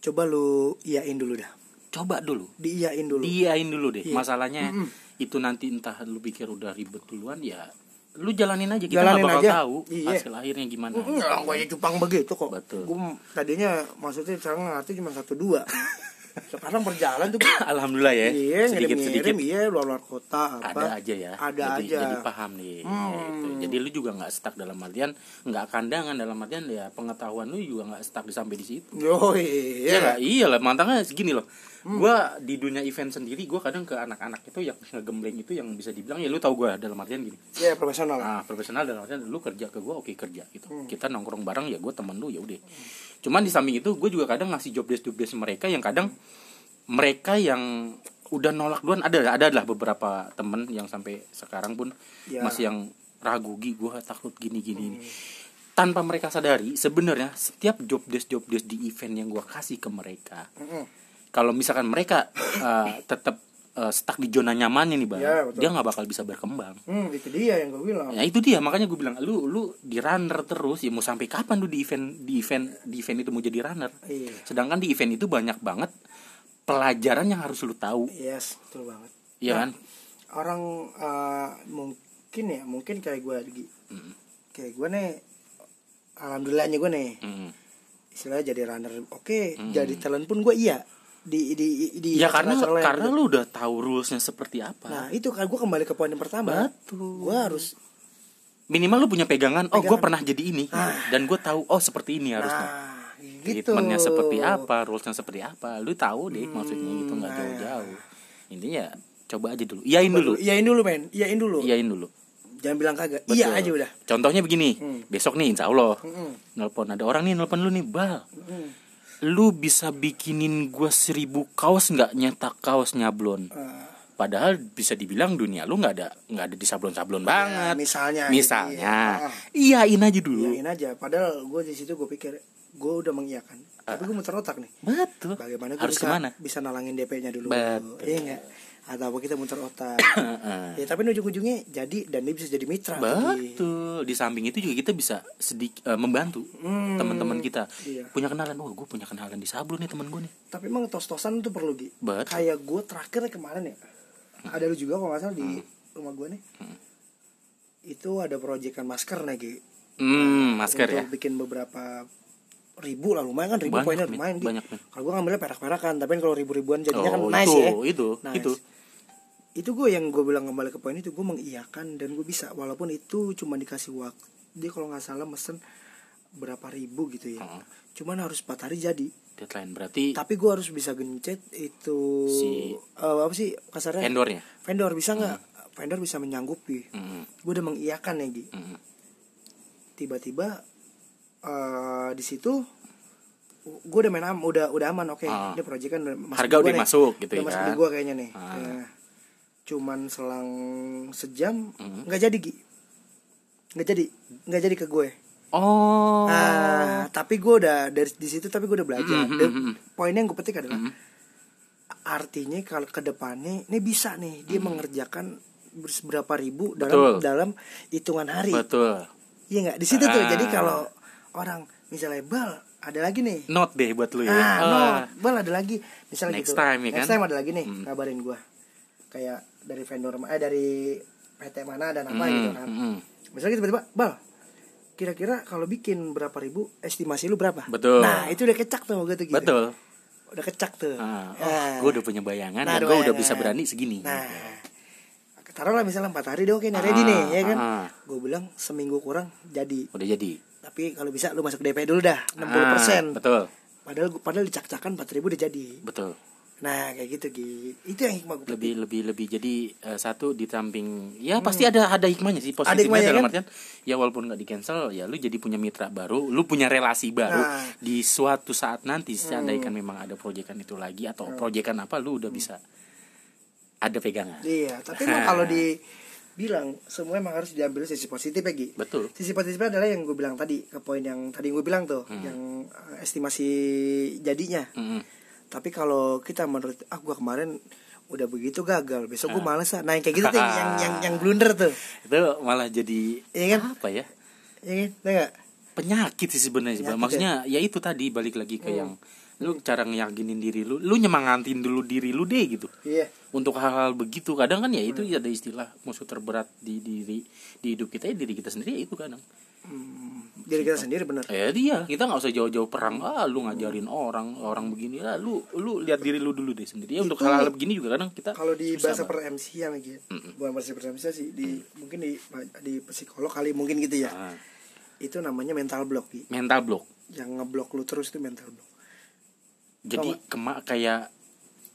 coba lu iyain dulu dah coba dulu diiyain dulu diain dulu deh Iya. masalahnya Mm-mm. itu nanti entah lu pikir udah ribet duluan ya lu jalanin aja kita Jalanin nggak bakal aja. tahu Iya. hasil akhirnya gimana Enggak, gue ya cupang begitu kok. Betul. Gue tadinya maksudnya sekarang ngerti cuma satu dua. [laughs] Sekarang berjalan tuh. [coughs] alhamdulillah ya Iya, sedikit sedikit ngirim-ngirim, iya luar luar kota apa. ada aja ya Ada jadi, aja. jadi paham nih Hmm. Ya, itu. jadi lu juga nggak stuck dalam artian nggak kandangan dalam artian ya pengetahuan lu juga nggak stuck sampai di situ Yo Iya iya. lah, iya lah, mantangnya segini loh. Gua di dunia event sendiri, gua kadang ke anak-anak itu yang ngegembleng itu yang bisa dibilang ya lu tahu gua dalam artian gini. Iya profesional. Ah, profesional dalam artian lu kerja ke gua oke kerja gitu. Hmm. Kita nongkrong bareng ya gua temen lu ya udah. Cuman di samping itu gue juga kadang ngasih job desk job desk mereka yang kadang mereka yang udah nolak duluan ada ada lah beberapa temen yang sampai sekarang pun Ya. masih yang ragu gi gua takut gini gini. Tanpa mereka sadari sebenarnya setiap job desk job desk di event yang gua kasih ke mereka Mm-mm. kalau misalkan mereka uh, tetap uh, stuck di zona nyamannya nih bang, Ya, betul. dia nggak bakal bisa berkembang. Hmm, itu dia yang gue bilang. Ya itu dia makanya gue bilang lu lu di runner terus ya mau sampai kapan lu di event di event di event itu mau jadi runner. Iya. Sedangkan di event itu banyak banget pelajaran yang harus lu tahu, Yes, betul banget. ya Nah, kan? Orang eh, mungkin ya, mungkin kayak gue lagi. Mm, Kayak gue nih alhamdulillahnya gue nih mm. istilahnya jadi runner oke jadi talent pun gue iya di di di Ya karena karena gitu. lu udah tahu rulesnya seperti apa. nah itu kan gue kembali ke poin yang pertama Betul. gue harus Minimal lu punya pegangan. Oh, gue Pegangan. pernah jadi ini Ah. dan gue tahu. Oh, seperti ini harusnya. nah gitu Treatmentnya seperti apa, rulesnya seperti apa, lu tahu deh maksudnya gitu nggak nah. jauh-jauh. Intinya coba aja dulu, iyain dulu, iyain dulu men iyain dulu iyain dulu. jangan bilang kagak Betul. iya aja udah Contohnya begini, Hmm. besok nih insya Allah Mm-mm. nelpon ada orang nih nelpon lu nih bal, Mm. Lu bisa bikinin gua seribu kaos nggak nyetak kaos nyablon. Eh, Padahal bisa dibilang dunia lu nggak ada nggak ada di sablon-sablon banget. misalnya Misalnya, gitu, iyain aja dulu. iyain aja padahal gue di situ gue pikir gue udah mengiyakan tapi gue muter otak nih Betul. bagaimana gue Ah. Harus bisa ke mana? bisa nalangin DP-nya dulu Betul. iya nggak atau apa kita muter otak [coughs] Heeh. ya tapi ujung-ujungnya jadi dan dia bisa jadi mitra Betul. Di samping itu juga kita bisa sedikit membantu Hmm. teman-teman kita. Iya. Punya kenalan. Oh, gue punya kenalan di sablon nih teman gue nih. tapi emang tos-tosan tuh perlu Gi Betul. kayak gue terakhir kemarin ya ada lu juga kalau nggak salah di Hmm. rumah gue nih itu ada proyekan masker nih Hmm, masker untuk ya. bikin beberapa ribu lah lumayan kan ribu Banyak, poinnya lumayan. Banyak, kalau gue ngambilnya perak-perakan tapi kan kalau ribu-ribuan jadinya kan oh, nice itu, ya itu, Nice. itu. Itu gue yang gue bilang kembali ke poin itu gue mengiyakan dan gue bisa walaupun itu cuma dikasih waktu dia kalau nggak salah mesen berapa ribu gitu ya Heeh. cuman harus 4 hari jadi Deadline berarti tapi gue harus bisa gencet itu Si- eh, apa sih kasarnya vendornya. vendor bisa nggak vendor bisa menyanggupi Hmm, gue udah mengiyakan ya Gi hmm. tiba-tiba eh di situ gue udah main am udah udah aman oke Ah. ini proyek kan Harga udah nih. masuk gitu udah ya masuk kan? di gua kayaknya nih. Ya. Cuman selang sejam Mhm. nggak jadi Gi nggak jadi nggak jadi ke gue Oh. nah tapi gue udah dari di situ tapi gue udah belajar Dan mhm. poinnya yang gue petik adalah Mhm. artinya kalau ke depannya ini bisa nih dia mengerjakan berapa ribu Mhm. Betul. dalam dalam hitungan hari Betul. Iya nggak di situ tuh. Ah. Jadi kalau orang misalnya bal ada lagi nih. Note deh buat lu ya. Ah, no, Ah. bal ada lagi. Misalnya Next gitu. time, ya Next kan? time ada lagi nih, Hmm. kabarin gua. Kayak dari vendor eh dari PT mana dan apa Hmm, gitu kan. hmm. Misalnya gitu tiba-tiba, bal kira-kira kalau bikin berapa ribu estimasi lu berapa? Betul. Nah, itu udah kecak tuh gitu gitu. Betul. Udah kecak tuh. Ah, oh, Nah. gue udah punya bayangan Nah, dan gue udah bisa berani segini. Nah, taruhlah misalnya empat hari deh oke nih ready Ah, nih ya kan. ah. Gue bilang seminggu kurang jadi. Udah jadi. Tapi kalau bisa lu masuk DP dulu dah 60%. Ah, betul. Padahal padahal dicak-cakan 4000 udah jadi. Betul. Nah, kayak gitu Gi. Itu yang hikmah gue lebih lebih lebih jadi eh, satu di samping ya pasti ada ada hikmahnya sih Hmm. Ada positifnya hikmahnya, dalam kan? artian ya walaupun nggak di cancel ya lu jadi punya mitra baru lu punya relasi baru Nah. di suatu saat nanti Hmm. seandainya memang ada proyekan itu lagi atau proyekan apa lu udah bisa ada pegangan Iya, tapi emang kalau dibilang semua emang harus diambil sisi positif ya Gi. betul Sisi positifnya adalah yang gue bilang tadi ke poin yang tadi gue bilang tuh, Hmm. yang eh, estimasi jadinya. Mm-mm. Tapi kalau kita menurut ah gue kemarin udah begitu gagal, besok Ah. gue males ah. Nah, yang kayak gitu tuh yang yang yang [laughs] blunder tuh. itu malah jadi Iya kan? apa ya Iya kan? Nggak? penyakit sih sebenarnya. Penyakit maksudnya ya itu tadi balik lagi ke yang lu cara ngeyakinin diri lu lu nyemangatin dulu diri lu deh gitu iya untuk hal-hal begitu kadang kan ya itu ada istilah musuh terberat di diri di hidup kita ya diri kita sendiri ya itu kadang hmm, diri kita sendiri bener ya dia. Kita nggak usah jauh-jauh perang. Ah lu ngajarin orang orang begini. Lah lu lu lihat diri lu dulu deh sendiri. Ya untuk hal-hal begini juga kadang kita kalau di bahasa per MC ya gitu bukan bahasa per MC sih di mungkin di di psikolog kali mungkin gitu ya. Ah, itu namanya mental block Gi. mental block. Yang ngeblok lu terus itu mental block. Jadi Tau kema kayak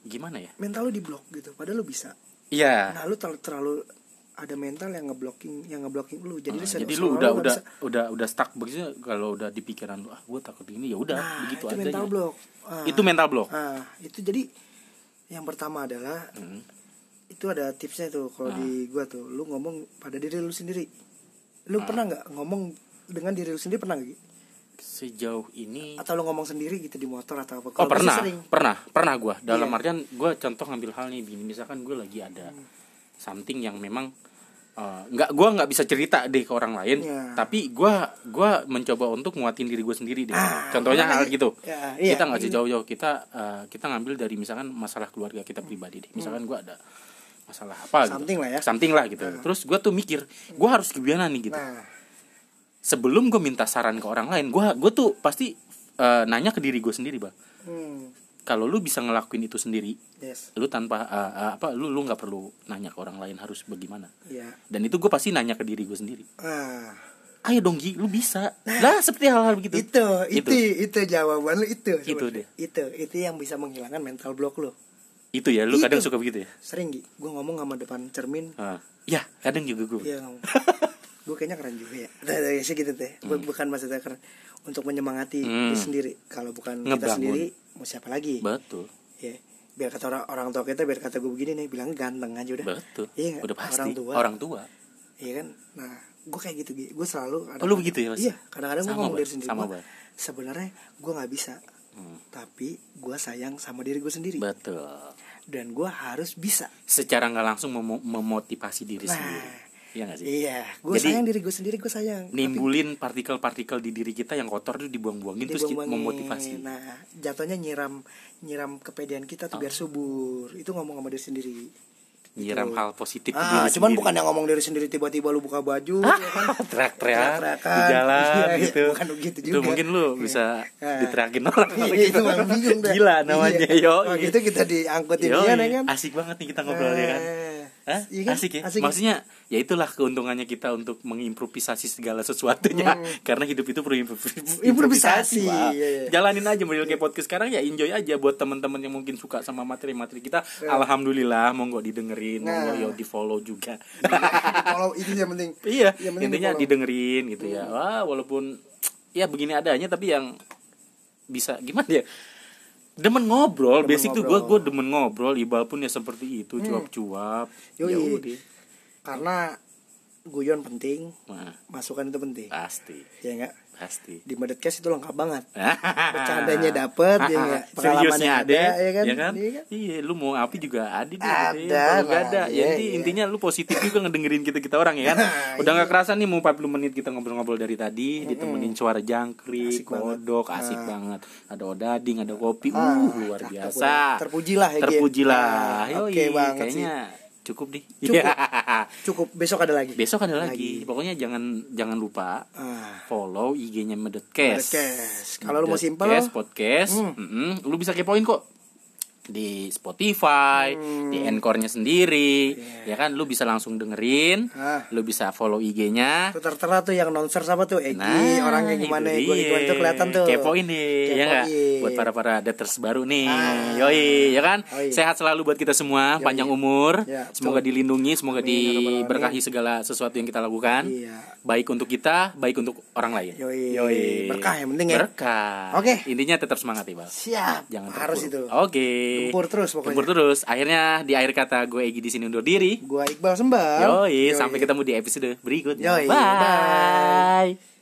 gimana ya? Mental lu diblok gitu padahal lu bisa. Iya. Nah lu terlalu, terlalu ada mental yang ngeblocking yang ngeblocking lu jadi, Ah, lu jadi lu udah nggak udah bisa- udah udah stuck begitu kalau udah di pikiran lu ah gue takut ini ya udah nah, begitu itu aja mental block Ah, itu mental block ah, itu jadi yang pertama adalah Hmm. itu ada tipsnya tuh kalau Ah. di gua tuh lu ngomong pada diri lu sendiri lu Ah. pernah nggak ngomong dengan diri lu sendiri pernah Gi? sejauh ini atau lu ngomong sendiri gitu di motor atau apa oh pernah sering. pernah pernah gue dalam Iya. artian gue contoh ngambil hal nih begini misalkan gue lagi ada something yang memang eh, nggak gue nggak bisa cerita deh ke orang lain Iya. tapi gue gua mencoba untuk nguatin diri gue sendiri deh. Ah, contohnya hal gitu. Ya, iya. kita nggak jauh-jauh kita eh, kita ngambil dari misalkan masalah keluarga kita pribadi deh. Misalkan gue ada masalah apa gitu. Something lah ya. something lah gitu. Terus gue tuh mikir gue harus gimana nih gitu. Nah. Sebelum gue minta saran ke orang lain gue gue tuh pasti eh, nanya ke diri gue sendiri bang. Hmm, kalau lu bisa ngelakuin itu sendiri yes. lu tanpa eh, eh, apa lu lu nggak perlu nanya ke orang lain harus bagaimana. Ya dan itu gue pasti nanya ke diri gue sendiri. Ah. Ayo dong Gi, lu bisa. Lah seperti hal-hal begitu. Itu itu itu jawaban lu itu. Itu sebenarnya. itu itu yang bisa menghilangkan mental block lu. Itu ya lu Itu. kadang suka begitu ya? Sering Gi gue ngomong sama depan cermin. Ah. ya kadang juga gue Iya ngomong. [laughs] Gue kayaknya keren juga ya. Nah, nah, sih gitu teh. Bu- bukan maksudnya keren untuk menyemangati Hmm. diri sendiri. Kalau bukan kita Ngebangun. sendiri mau siapa lagi? Betul. Ya biar kata orang orang tua kita biar kata gue begini nih bilang ganteng aja udah. Betul. Iya udah pasti. Orang tua. Orang tua. Iya kan? Nah gue kayak gitu Gi. gue selalu Oh, lu begitu ya, Mas? iya kadang-kadang gue ngomong diri sendiri. Sama, gua, sebenarnya gue nggak bisa. Hmm. tapi gue sayang sama diri gue sendiri. Betul. Dan gue harus bisa. Secara nggak langsung memo- memotivasi diri Nah. sendiri Iya gak sih iya gue sayang diri gue sendiri gue sayang nimbulin partikel-partikel di diri kita yang kotor tuh dibuang-buangin terus kita memotivasi nah jatuhnya nyiram nyiram kepedean kita tuh biar Oh. subur itu ngomong sama diri sendiri nyiram Gitu. hal positif ah diri cuman sendiri. bukan yang ngomong diri sendiri tiba-tiba lu buka baju ya kan [laughs] teriak-teriak di jalan Iya, iya, gitu bukan begitu itu juga. mungkin lu Iya. bisa Ah. diteriakin orang Iya, itu gitu. bingung dah. gila namanya Iya. yo Waktu itu kita diangkutin dia ya kan asik banget nih kita ngobrol ya kan Eh, Hah? iya kan? Asik ya? Asik. Maksudnya ya itulah keuntungannya kita untuk mengimprovisasi segala sesuatunya [laughs] Karena hidup itu perlu improvisasi, Hmm. Improvisasi, iya, iya. Jalanin aja model kayak podcast sekarang ya enjoy aja buat teman-teman yang mungkin suka sama materi-materi kita Alhamdulillah monggo didengerin, monggo Nah. yo di [laughs] follow juga kalau itu yang penting [laughs] Iya, Yang penting intinya di-follow. didengerin gitu ya. Wah, walaupun ya begini adanya tapi yang bisa gimana ya? Demen ngobrol, Demen basic tuh gue ngobrol. Hmm. gue demen ngobrol, ibal pun ya seperti itu, cuap-cuap. Yoi. Ya udah. karena guyon penting Nah, masukan itu penting pasti, ya enggak pasti. di Medetcast itu lengkap banget [laughs] bercandanya dapet ya enggak [laughs] Seriusnya ada, ya kan, ya kan? Iya kan? Iya, lu mau api juga ada deh. Ada, ya. Ada, ya iya, inti- iya. intinya lu positif juga ngedengerin kita kita orang ya kan. [laughs] Udah nggak kerasa nih mau 40 menit kita ngobrol-ngobrol dari tadi, ditemenin suara jangkrik, Asik banget. kodok, asik banget. Ada odading, ada kopi, Ah, uh luar biasa. Terpujilah ya. Terpujilah. Ah, Yoi, oke banget kayaknya cukup deh. Cukup. [laughs] Cukup besok ada lagi Besok ada lagi. Pokoknya jangan jangan lupa ah follow IG-nya Medetcast. Medetcast. Kalau lu mau simpel, podcast, Hmm. mm-mm, lu bisa kepoin kok di Spotify, di Anchor-nya sendiri, ya kan? Lu bisa langsung dengerin, Ah. lu bisa follow IG-nya. Tuh tertera tuh yang nonser apa tuh Egi Nah, orangnya gimana itu gue itu itu kelihatan tuh Kepoin deh, ya nggak? Kepoin. Buat para para daters baru nih, Ah. yoi, ya kan? Yoi. Sehat selalu buat kita semua, panjang umur, Ya, semoga dilindungi, semoga Amin, ya diberkahi segala sesuatu yang kita lakukan, Iya. baik untuk kita, baik untuk orang lain. Yoi. Berkah yang penting ya. Berkah. Oke. Intinya tetap semangat Bang. siap Jangan harus itu terpuruk. Oke. Gempur terus pokoknya. Gempur terus. Akhirnya di akhir kata gue Egi di sini undur diri. gua Iqbal Sembal Yoi, sampai ketemu di episode berikutnya. Yoi, bye. bye.